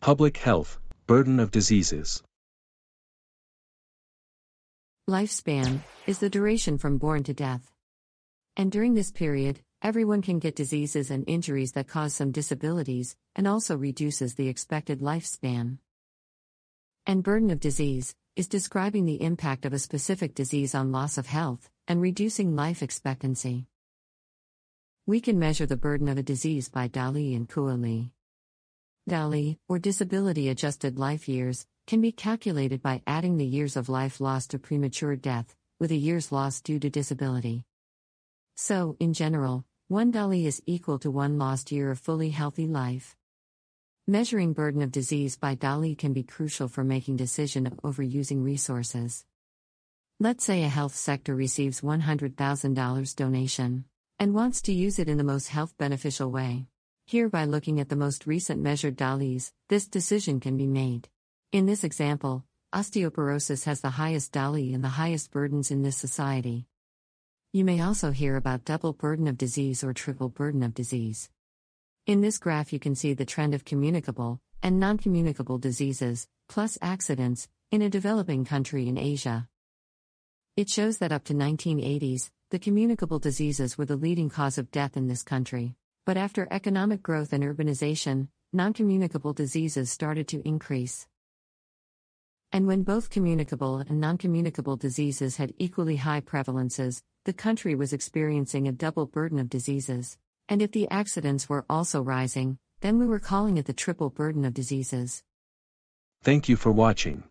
Public health, burden of diseases. Lifespan is the duration from born to death. And during this period, everyone can get diseases and injuries that cause some disabilities, and also reduces the expected lifespan. And burden of disease is describing the impact of a specific disease on loss of health and reducing life expectancy. We can measure the burden of a disease by DALY and QALY. DALY, or disability adjusted life years, can be calculated by adding the years of life lost to premature death, with a year's lost due to disability. So, in general, one DALY is equal to one lost year of fully healthy life. Measuring burden of disease by DALY can be crucial for making decision of overusing resources. Let's say a health sector receives $100,000 donation and wants to use it in the most health beneficial way. Here, by looking at the most recent measured DALYs, this decision can be made. In this example, osteoporosis has the highest DALY and the highest burdens in this society. You may also hear about double burden of disease or triple burden of disease. In this graph, you can see the trend of communicable and non communicable diseases, plus accidents, in a developing country in Asia. It shows that up to 1980s, the communicable diseases were the leading cause of death in this country. But after economic growth and urbanization, non communicable diseases started to increase. And when both communicable and non communicable diseases had equally high prevalences, the country was experiencing a double burden of diseases. And if the accidents were also rising, then we were calling it the triple burden of diseases. Thank you for watching.